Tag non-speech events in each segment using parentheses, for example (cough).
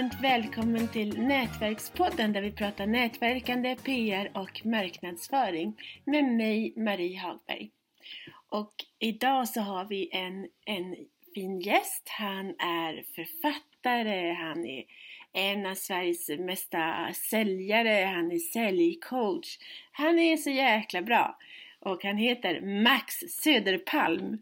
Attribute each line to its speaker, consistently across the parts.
Speaker 1: varmt välkommen till Nätverkspodden där vi pratar nätverkande, PR och marknadsföring med mig Marie Hagberg. Och idag så har vi en, en fin gäst. Han är författare, han är en av Sveriges mesta säljare, han är säljcoach. Han är så jäkla bra. Och han heter Max Söderpalm.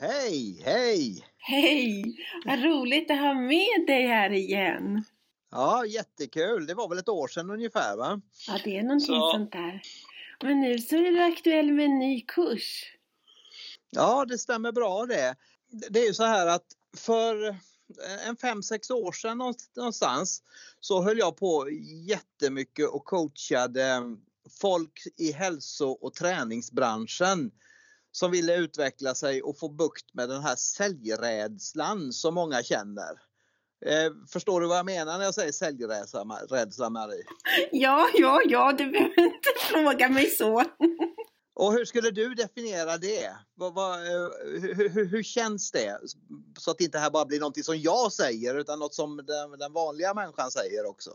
Speaker 2: Hej, hej!
Speaker 1: Hej! Vad roligt att ha med dig här igen.
Speaker 2: Ja, jättekul. Det var väl ett år sedan ungefär va?
Speaker 1: Ja, det är någonting så. sånt där. Men nu så är du aktuell med en ny kurs.
Speaker 2: Ja, det stämmer bra det. Det är ju så här att för en fem sex år sedan någonstans så höll jag på jättemycket och coachade folk i hälso och träningsbranschen som ville utveckla sig och få bukt med den här säljrädslan som många känner. Eh, förstår du vad jag menar när jag säger säljrädsla, Marie?
Speaker 1: Ja, ja, ja, du behöver inte fråga mig så. (laughs)
Speaker 2: Och hur skulle du definiera det? Vad, vad, eh, hur, hur, hur, känns det? Så att det inte här bara blir någonting som jag säger utan något som den, den vanliga människan säger också.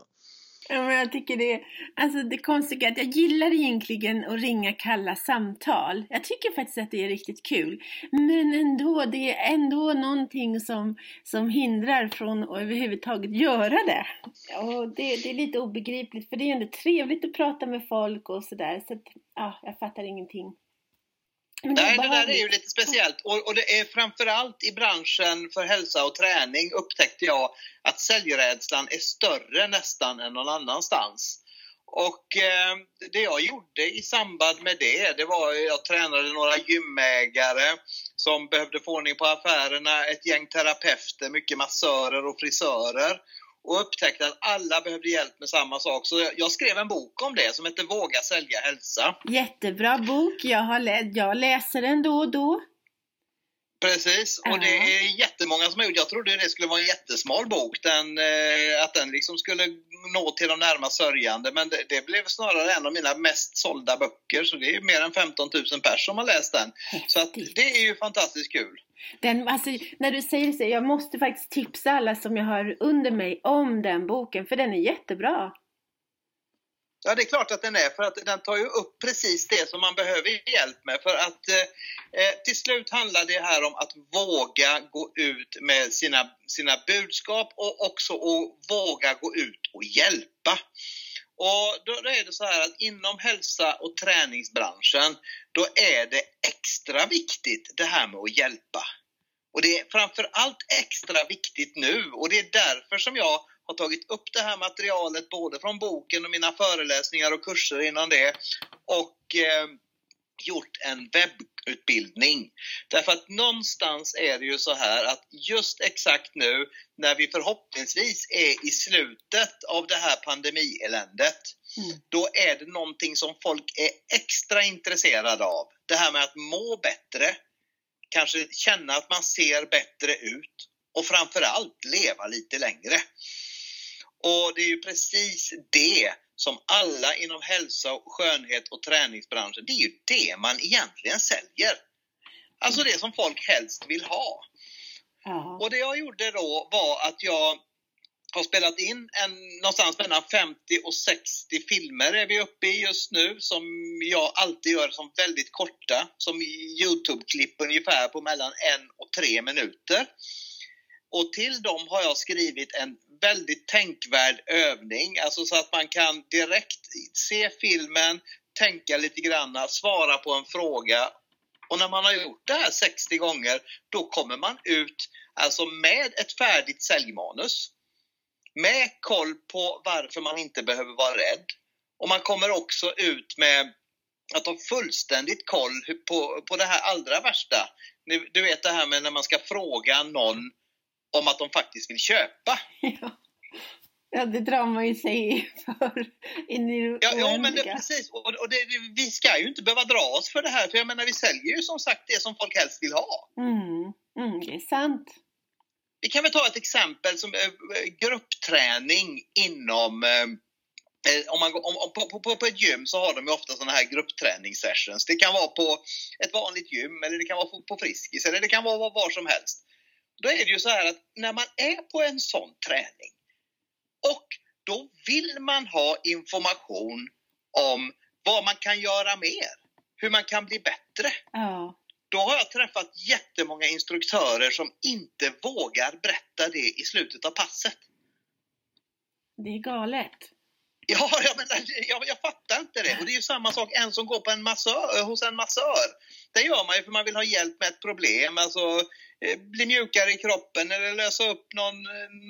Speaker 1: Ja, men jag tycker det, alltså det konstiga är att jag gillar egentligen att ringa kalla samtal. Jag tycker faktiskt att det är riktigt kul. Men ändå, det är ändå någonting som, som hindrar från att överhuvudtaget göra det. Och det, det är lite obegripligt för det är ändå trevligt att prata med folk och sådär. Så att, ja, jag fattar ingenting.
Speaker 3: Nej, det där är ju lite speciellt. Och, och, det är framförallt i branschen för hälsa och träning upptäckte jag att säljrädslan är större nästan än någon annanstans. Och eh, det jag gjorde i samband med det, det var att jag tränade några gymägare som behövde få ordning på affärerna, ett gäng terapeuter, mycket massörer och frisörer och upptäckte att alla behövde hjälp med samma sak. Så jag skrev en bok om det som heter Våga sälja hälsa.
Speaker 1: Jättebra bok. Jag, har lä jag läser den då och då.
Speaker 3: Precis, och det är jättemånga som har gjort. Jag trodde det skulle vara en jättesmal bok, den, eh, att den liksom skulle nå till de närmast sörjande. Men det, det, blev snarare en av mina mest sålda böcker, så det är mer än 15 000 personer som har läst den. Så att det är ju fantastiskt kul.
Speaker 1: Den, alltså, när du säger så, jag måste faktiskt tipsa alla som jag har under mig om den boken, för den är jättebra.
Speaker 3: Ja, det är klart att den är, för att den tar ju upp precis det som man behöver hjälp med. För att eh, eh, till slut handlar det här om att våga gå ut med sina, sina budskap och också att våga gå ut och hjälpa. Och då är det så här att inom hälsa och träningsbranschen, då är det extra viktigt det här med att hjälpa. Och det är framförallt extra viktigt nu och det är därför som jag har tagit upp det här materialet både från boken och mina föreläsningar och kurser inom det och eh, gjort en webbutbildning. Därför att någonstans är det ju så här att just exakt nu när vi förhoppningsvis är i slutet av det här pandemieländet, mm. då är det någonting som folk är extra intresserade av. Det här med att må bättre, kanske känna att man ser bättre ut och framförallt leva lite längre. Och det är ju precis det som alla inom hälsa, skönhet och träningsbranschen, det är ju det man egentligen säljer. Alltså det som folk helst vill ha. Ja. Och det jag gjorde då var att jag har spelat in en, någonstans mellan 50 och 60 filmer är vi uppe i just nu som jag alltid gör som väldigt korta, som Youtube-klipp ungefär på mellan en och tre minuter. Och till dem har jag skrivit en väldigt tänkvärd övning, alltså så att man kan direkt se filmen, tänka lite grann, svara på en fråga. Och när man har gjort det här 60 gånger, då kommer man ut alltså med ett färdigt säljmanus. Med koll på varför man inte behöver vara rädd. Och man kommer också ut med att ha fullständigt koll på, på det här allra värsta. Du vet det här med när man ska fråga någon om att de faktiskt vill köpa.
Speaker 1: Ja. Ja, det drar man ju sig för in i
Speaker 3: ja, ja, men det, precis. Och, och det, vi ska ju inte behöva dra oss för det här, för jag menar, vi säljer ju som sagt det som folk helst vill ha.
Speaker 1: Mm, mm det är sant.
Speaker 3: Vi kan väl ta ett exempel som äh, gruppträning inom äh, om man, om, om, på, på, på, ett gym så har de ju ofta sådana här gruppträningssessions. Det kan vara på ett vanligt gym eller det kan vara på Friskis eller det kan vara var som helst. Då är det ju så här att när man är på en sån träning och då vill man ha information om vad man kan göra mer, hur man kan bli bättre.
Speaker 1: Ja.
Speaker 3: Då har jag träffat jättemånga instruktörer som inte vågar berätta det i slutet av passet.
Speaker 1: Det är galet.
Speaker 3: Ja, jag, menar, jag, jag fattar inte det. Och det är ju samma sak, en som går på en massör, hos en massör. Det gör man ju för man vill ha hjälp med ett problem, alltså eh, bli mjukare i kroppen eller lösa upp någon,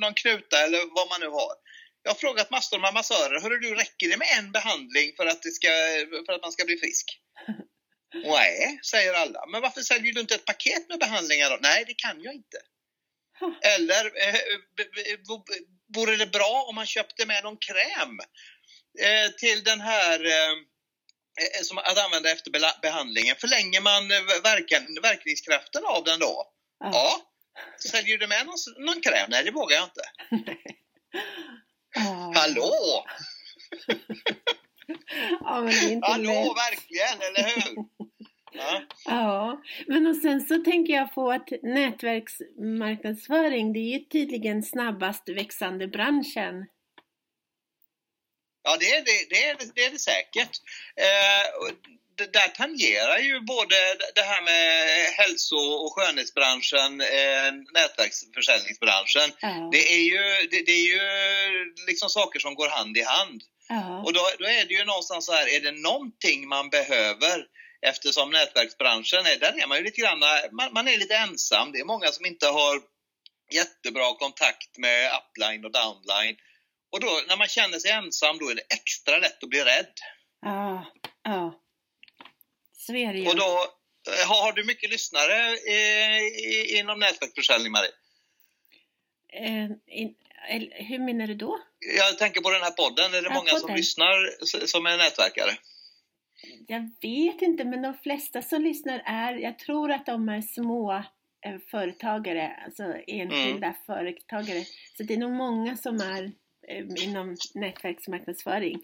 Speaker 3: någon knuta eller vad man nu har. Jag har frågat massor med massörer, hörru du, räcker det med en behandling för att, det ska, för att man ska bli frisk? (laughs) Nej, säger alla. Men varför säljer du inte ett paket med behandlingar då? Nej, det kan jag inte. (laughs) Eller eh, vore det bra om man köpte med någon kräm eh, till den här eh, eh, som att använda efter behandlingen? Förlänger man eh, verkan, verkningskraften av den då? Ja. Säljer du med någon, någon kräm? Nej, det vågar jag inte. (laughs) (laughs)
Speaker 1: Ja.
Speaker 3: Hallå!
Speaker 1: Ja,
Speaker 3: Hallå,
Speaker 1: lätt.
Speaker 3: verkligen, eller hur? Ja.
Speaker 1: Ja, men och sen så tänker jag på att nätverksmarknadsföring, det är ju tydligen snabbast växande branschen.
Speaker 3: Ja, det är det, det, är, det, är det säkert. Eh, det där tangerar ju både det här med hälso och skönhetsbranschen, eh, nätverksförsäljningsbranschen.
Speaker 1: Ja,
Speaker 3: Det är ju, det, det är ju liksom saker som går hand i hand.
Speaker 1: ja,
Speaker 3: Och då, då är det ju någonstans så här, är det någonting man behöver eftersom nätverksbranschen, är, där är man ju lite grann, man, man är lite ensam. Det är många som inte har jättebra kontakt med upline och downline. Och då när man känner sig ensam, då är det extra lätt att bli rädd.
Speaker 1: ja, ja. Så är det ju.
Speaker 3: Och då har, har du mycket lyssnare eh, i, inom nätverksförsäljning, Marie?
Speaker 1: Eh, in, hur menar du då?
Speaker 3: Jag tänker på den här podden, är det
Speaker 1: Ja,
Speaker 3: många som
Speaker 1: podden.
Speaker 3: lyssnar s- som är nätverkare?
Speaker 1: Jag vet inte, men de flesta som lyssnar är, jag tror att de är små eh, företagare, alltså enskilda
Speaker 3: Mm.
Speaker 1: företagare. Så det är nog många som är eh, inom nätverksmarknadsföring.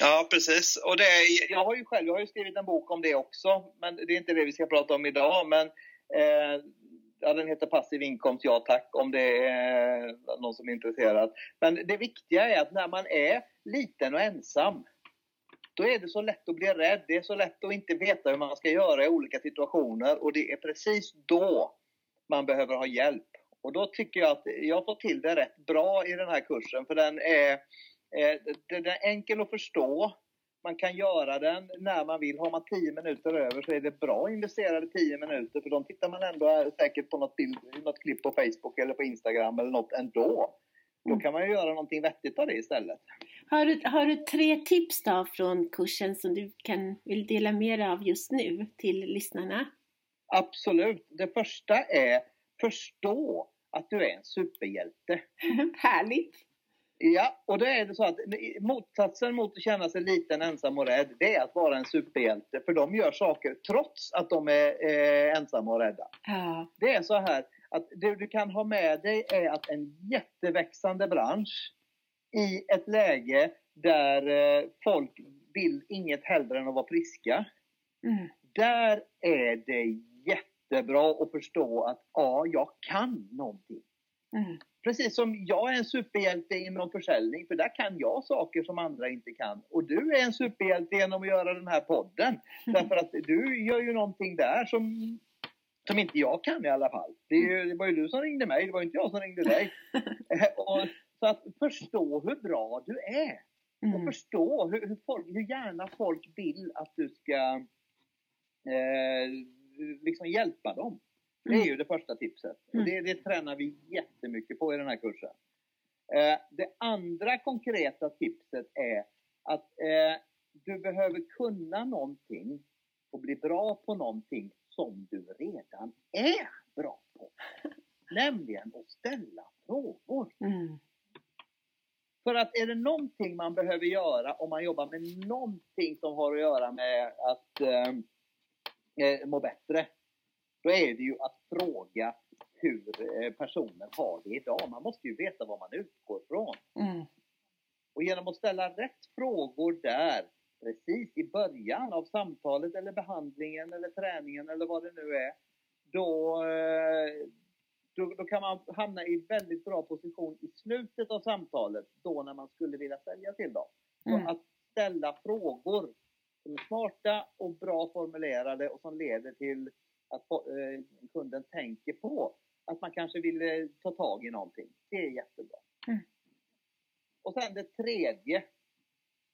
Speaker 3: Ja, precis. Och det är, jag har ju själv jag har ju skrivit en bok om det också, men det är inte det vi ska prata om idag. Men eh, ja, den heter Passiv inkomst, ja tack, om det är någon som är intresserad. Men det viktiga är att när man är liten och ensam, då är det så lätt att bli rädd. Det är så lätt att inte veta hur man ska göra i olika situationer och det är precis då man behöver ha hjälp. Och då tycker jag att jag får till det rätt bra i den här kursen, för den är eh, Den är enkel att förstå. Man kan göra den när man vill. Har man 10 minuter över så är det bra investerade 10 minuter för de tittar man ändå säkert på något, bild, något klipp på Facebook eller på Instagram eller något ändå. Då
Speaker 1: Mm.
Speaker 3: kan man ju göra någonting vettigt av det istället.
Speaker 1: Har du, har du tre tips då från kursen som du kan, vill dela med dig av just nu till lyssnarna?
Speaker 3: Absolut. Det första är förstå att du är en superhjälte. (laughs)
Speaker 1: Härligt!
Speaker 3: Ja, och då är det så att motsatsen mot att känna sig liten, ensam och rädd, det är att vara en superhjälte. För de gör saker trots att de är eh, ensamma och rädda.
Speaker 1: Ja,
Speaker 3: Det är så här att det du kan ha med dig är att en jätteväxande bransch i ett läge där eh, folk vill inget hellre än att vara friska.
Speaker 1: mm,
Speaker 3: Där är det jättebra att förstå att ja, jag kan någonting.
Speaker 1: mm,
Speaker 3: Precis som jag är en superhjälte inom försäljning, för där kan jag saker som andra inte kan. Och du är en superhjälte genom att göra den här podden. Därför att du gör ju någonting där som, som inte jag kan i alla fall. Det, ju, det var ju du som ringde mig, det var inte jag som ringde dig. (laughs) Eh, och, så att förstå hur bra du är. Och
Speaker 1: mm,
Speaker 3: förstå hur, hur, folk, hur gärna folk vill att du ska eh, liksom hjälpa dem. Det är ju det första tipset. Och
Speaker 1: Mm.
Speaker 3: det, det tränar vi jättemycket på i den här kursen. Eh, det andra konkreta tipset är att eh, du behöver kunna någonting och bli bra på någonting som du redan är bra på. (laughs) Nämligen att ställa frågor.
Speaker 1: mm,
Speaker 3: För att är det någonting man behöver göra om man jobbar med någonting som har att göra med att eh, eh, må bättre, då är det ju att fråga hur eh, personen har det idag. Man måste ju veta vad man utgår från.
Speaker 1: mm,
Speaker 3: Och genom att ställa rätt frågor där, precis i början av samtalet eller behandlingen eller träningen eller vad det nu är, då, eh,
Speaker 2: då, då kan man hamna i väldigt bra position i slutet av samtalet, då när man skulle vilja sälja till dem.
Speaker 1: Mm.
Speaker 2: Att ställa frågor som är smarta och bra formulerade och som leder till att eh, kunden tänker på att man kanske vill eh, ta tag i någonting. Det är jättebra.
Speaker 1: Mm.
Speaker 2: Och sen det tredje,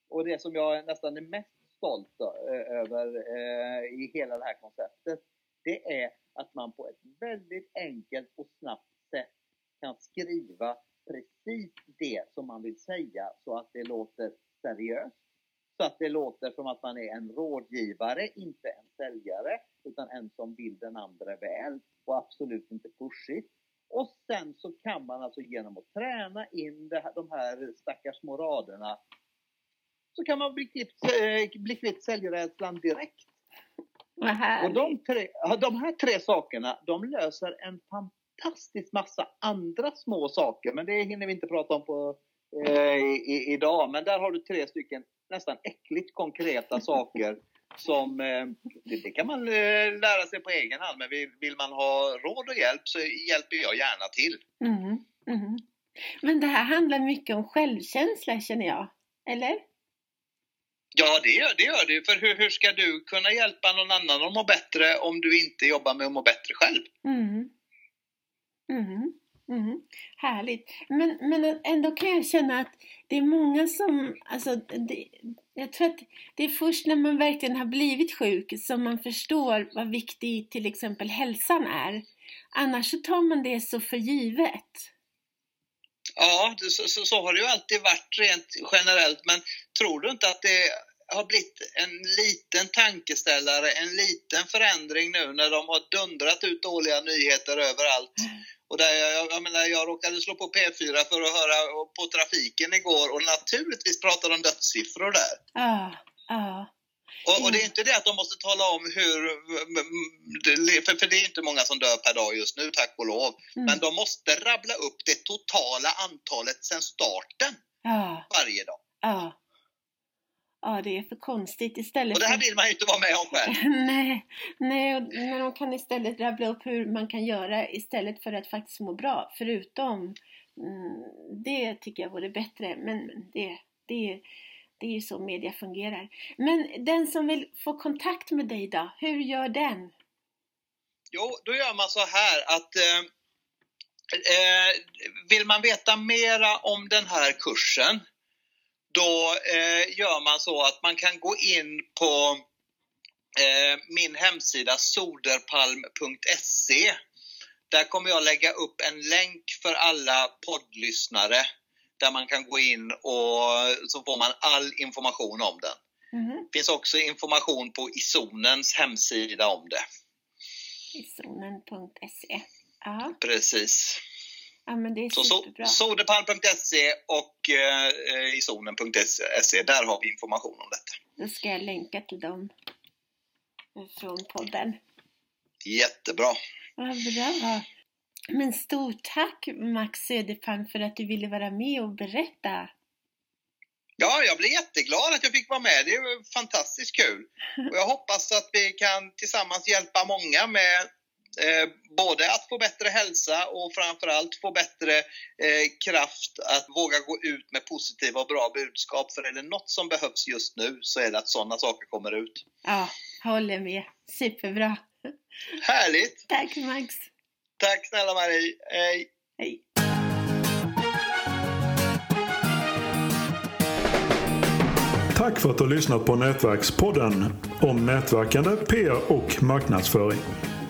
Speaker 2: och det som jag nästan är mest stolt över eh, i hela det här konceptet, det är att man på ett väldigt enkelt och snabbt sätt kan skriva precis det som man vill säga så att det låter seriöst. Så att det låter som att man är en rådgivare, inte en säljare, utan en som vill den andra väl och absolut inte pushigt. Och sen så kan man alltså genom att träna in det här, de här stackars små raderna så kan man bli kvitt, eh, bli kvitt säljrädslan direkt. Och de, tre, de här tre sakerna, de löser en fantastisk massa andra små saker, men det hinner vi inte prata om på, eh, i, idag. Men där har du tre stycken nästan äckligt konkreta (laughs) saker som eh, det, det kan man eh, lära sig på egen hand, men vill, vill man ha råd och hjälp så hjälper jag gärna till.
Speaker 1: Mm, mm. Men det här handlar mycket om självkänsla känner jag. Eller?
Speaker 3: Ja, det gör det. Gör det. För hur, hur ska du kunna hjälpa någon annan att må bättre om du inte jobbar med att må bättre själv?
Speaker 1: Mm. Mm. Mm. Härligt. Men, men ändå kan jag känna att det är många som, alltså, det, jag tror att det är först när man verkligen har blivit sjuk som man förstår vad viktig till exempel hälsan är. Annars så tar man det så för givet.
Speaker 3: Ja, så, så, så har det ju alltid varit rent generellt, men tror du inte att det har blivit en liten tankeställare, en liten förändring nu när de har dundrat ut dåliga nyheter överallt? Och där jag, jag, menar, jag råkade slå på P4 för att höra på trafiken igår och naturligtvis pratade de dödssiffror där.
Speaker 1: Ja, ja.
Speaker 3: Och, och det är inte det att de måste tala om hur, för, för det är inte många som dör per dag just nu, tack och lov.
Speaker 1: Mm.
Speaker 3: Men de måste rabbla upp det totala antalet sedan starten
Speaker 1: Ja,
Speaker 3: varje dag.
Speaker 1: ja. Ja, det är för konstigt istället
Speaker 3: Och det här vill man ju inte vara med om själv. (laughs)
Speaker 1: nej, nej, men de kan istället rabbla upp hur man kan göra istället för att faktiskt må bra. Förutom mm, det tycker jag vore bättre, men det, det, det är ju så media fungerar. Men den som vill få kontakt med dig då, hur gör den?
Speaker 3: Jo, då gör man så här att eh, eh, vill man veta mera om den här kursen då eh, gör man så att man kan gå in på eh, min hemsida soderpalm.se. Där kommer jag lägga upp en länk för alla poddlyssnare där man kan gå in och så får man all information om den.
Speaker 1: Mhm,
Speaker 3: Det finns också information på Isonens hemsida om det.
Speaker 1: Izonen.se Ja,
Speaker 3: Precis.
Speaker 1: Ja, men det är
Speaker 3: Så, so,
Speaker 1: superbra.
Speaker 3: och eh, isonen.se, där har vi information om detta.
Speaker 1: Då ska jag länka till dem från podden.
Speaker 3: Jättebra.
Speaker 1: Vad bra! Men stort tack Max Söderpalm för att du ville vara med och berätta.
Speaker 3: Ja, jag blir jätteglad att jag fick vara med. Det är fantastiskt kul. Och jag hoppas att vi kan tillsammans hjälpa många med både att få bättre hälsa och framförallt få bättre eh, kraft att våga gå ut med positiva och bra budskap. För är det något som behövs just nu så är det att sådana saker kommer ut.
Speaker 1: Ja, håller med. Superbra.
Speaker 3: Härligt!
Speaker 1: Tack Max.
Speaker 3: Tack snälla Marie. Hej!
Speaker 1: Hej.
Speaker 4: Tack för att du har lyssnat på Nätverkspodden om nätverkande, PR och marknadsföring.